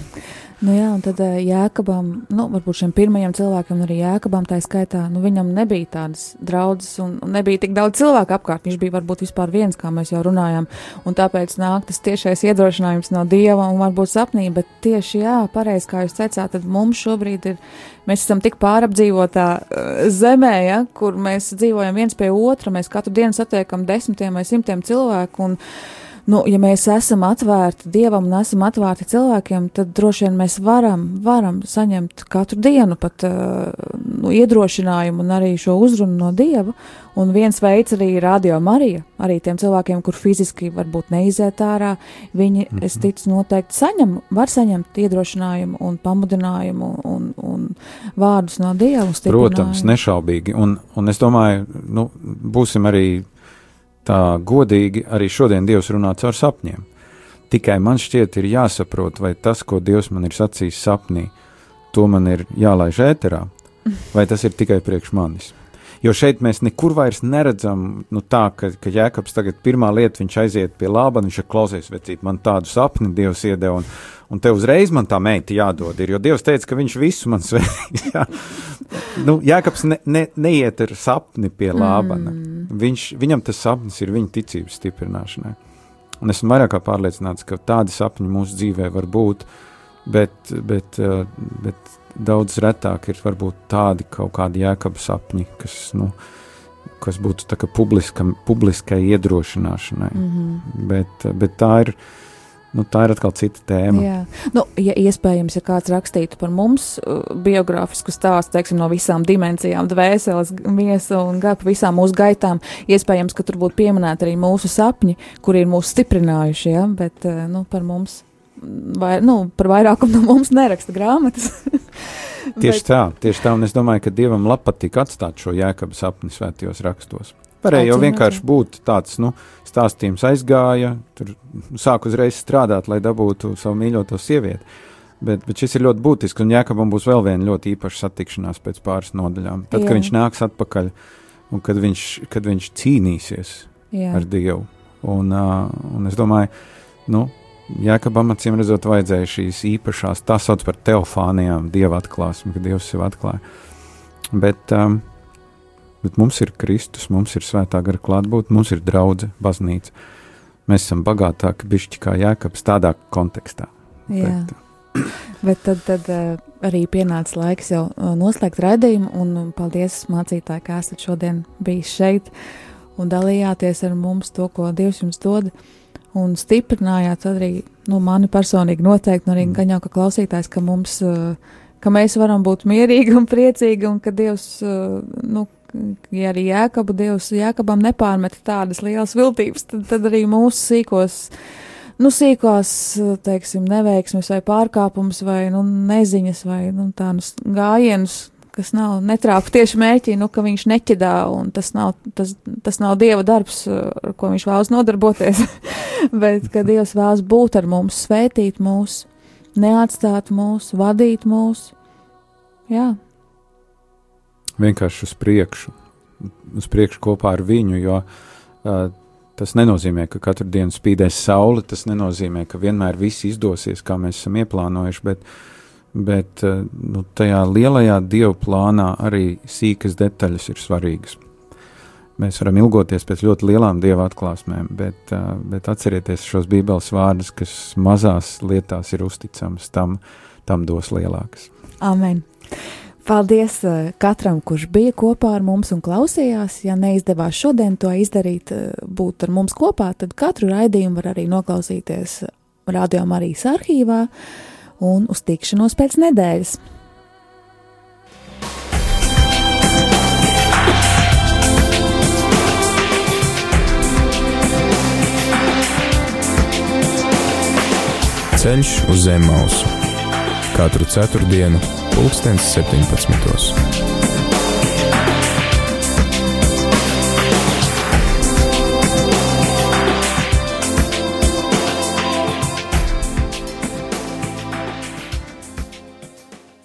nu jā, un tad eh, Jēkabam, nu, varbūt šiem pirmajiem cilvēkiem, un arī Jēkabam tā skaitā, nu, viņam nebija tādas draudzes un, un nebija tik daudz cilvēku apkārt. Viņš bija varbūt vispār viens, kā mēs jau runājām, un tāpēc nāk tas tiešais iedrošinājums no Dieva un varbūt sapnī, bet tieši jā, pareizi, kā jūs teicāt, tad mums šobrīd ir, mēs esam tik pārapdzīvotā uh, zemē, ja, kur mēs dzīvojam viens pie otra, mēs katru dienu satiekam desmitiem vai simtiem cilvēku, un nu, ja mēs esam atvērti dievam un esam atvērti cilvēkiem, tad droši vien mēs varam, varam saņemt katru dienu pat uh, nu, iedrošinājumu un arī šo uzrunu no dieva. Un viens veids arī ir radio Marija, arī tiem cilvēkiem, kur fiziski varbūt neiziet ārā, viņi, mm -hmm. es ticu, noteikti saņem, var saņemt iedrošinājumu un pamudinājumu un, un vārdus no dieva. Protams, nešaubīgi. Un, un es domāju, nu, būsim arī tā godīgi, arī šodien Dievs runā caur sapņiem. Tikai man šķiet, ir jāsaprot, vai tas, ko Dievs man ir sacījis sapnī, to man ir jālaiž ēterā, vai tas ir tikai priekš manis. Jo šeit mēs nekur vairs neredzam, nu, tā, ka, ka Jēkabs tagad pirmā lieta, viņš aiziet pie laba, viņš ir klausies, vecīt, man tādu sapni Dievs iedeva, un, un te uzreiz man tā meita jādod, ir, jo Dievs teica, ka viņš visu man svētīs. [laughs] Jā. nu, Jēkabs ne, ne, neiet ar sapni pie Lābana. Mm. Viņš, viņam tas sapnis ir viņa ticības stiprināšanai. Un esmu vairāk kā pārliecināts, ka tādi sapņi mūsu dzīvē var būt, bet, bet, eh, bet daudz retāk ir varbūt tādi kaut kādi jēkaba sapņi, kas, nu, kas būtu publiskam, publiskai iedrošināšanai. Mm -hmm. bet, bet tā ir. Nu, tā ir atkal cita tēma. Jā, nu, ja iespējams, ja kāds rakstītu par mums uh, biogrāfisku stāstu, teiksim, no visām dimensijām, dvēseles, miesa un gara, pa visām mūsu gaitām, iespējams, ka tur būtu pieminēti arī mūsu sapņi, kuri ir mūs stiprinājuši, ja? bet uh, nu, par mums vai, nu, par vairākumu no mums neraksta grāmatas. [laughs] Tieši Bet... tā, tieši tā, un es domāju, ka Dievam labi patīk atstāt šo jēkabu sapni svētajos rakstos. Varēja jau vienkārši būt tāds, nu, stāstījums aizgāja, tur sāk uzreiz strādāt, lai dabūtu savu mīļoto sievieti. Bet, bet šis ir ļoti būtisks, un Jākabam būs vēl viena ļoti īpaša satikšanās pēc pāris nodaļām. Tad, Jā. kad viņš nāks atpakaļ un kad viņš, kad viņš cīnīsies Jā. ar Dievu. Un, uh, un es domāju, nu, Jākabam acīm redzot, vajadzēja šīs īpašās, tā sauc par teofānijām, dieva atklāsmi, kad Dievs sev atklāja. Bet, um, bet mums ir Kristus, mums ir svētā gara klātbūtne, mums ir draudzene, baznīca. Mēs esam bagātāki, bišķi kā Jākabs tādā kontekstā. Jā. Bet, Bet tad, tad uh, arī pienāca laiks jau uh, noslēgt raidījumu, un paldies mācītāji, ka esat šodien bijis šeit un dalījāties ar mums to, ko Dievs jums dod un stiprinājāt arī nu, mani personīgi noteikti, un arī mm. jau, ka klausītājs, ka mums, ka mēs varam būt mierīgi un priecīgi, un ka Dievs, nu, ja arī Jēkabu Dievs Jēkabam nepārmet tādas lielas viltības, tad, tad arī mūsu sīkos, nu, sīkos, teiksim, neveiksmes vai pārkāpums vai, nu, neziņas vai, nu, tādus gājienus, kas nav netrāpa tieši mērķī, nu, ka viņš neķedā, un tas nav, tas, tas nav Dieva darbs, ar ko viņš vēlas nodarboties, [laughs] bet ka Dievs vēlas būt ar mums, svētīt mūs, neatstāt mūs, vadīt mūs. Jā. Vienkārši uz priekšu, uz priekšu kopā ar viņu, jo uh, tas nenozīmē, ka katru dienu spīdēs saule, tas nenozīmē, ka vienmēr viss izdosies, kā mēs esam ieplānojuši, bet uh, bet eh, nu, tajā lielajā dievu plānā arī sīkas detaļas ir svarīgas. Mēs varam ilgoties pēc ļoti lielām dieva atklāsmēm, bet, eh, bet atcerieties šos bībeles vārdus, kas mazās lietās ir uzticams, tam, tam dos lielākas. Amen! Paldies eh, katram, kurš bija kopā ar mums un klausījās. Ja neizdevās šodien to izdarīt, būt ar mums kopā, tad katru raidījumu var arī noklausīties Radio Marijas arhīvā. Un uz tikšanos pēc nedēļas. Ceļš uz zemes mausu katru ceturtdienu, pulkstens 17.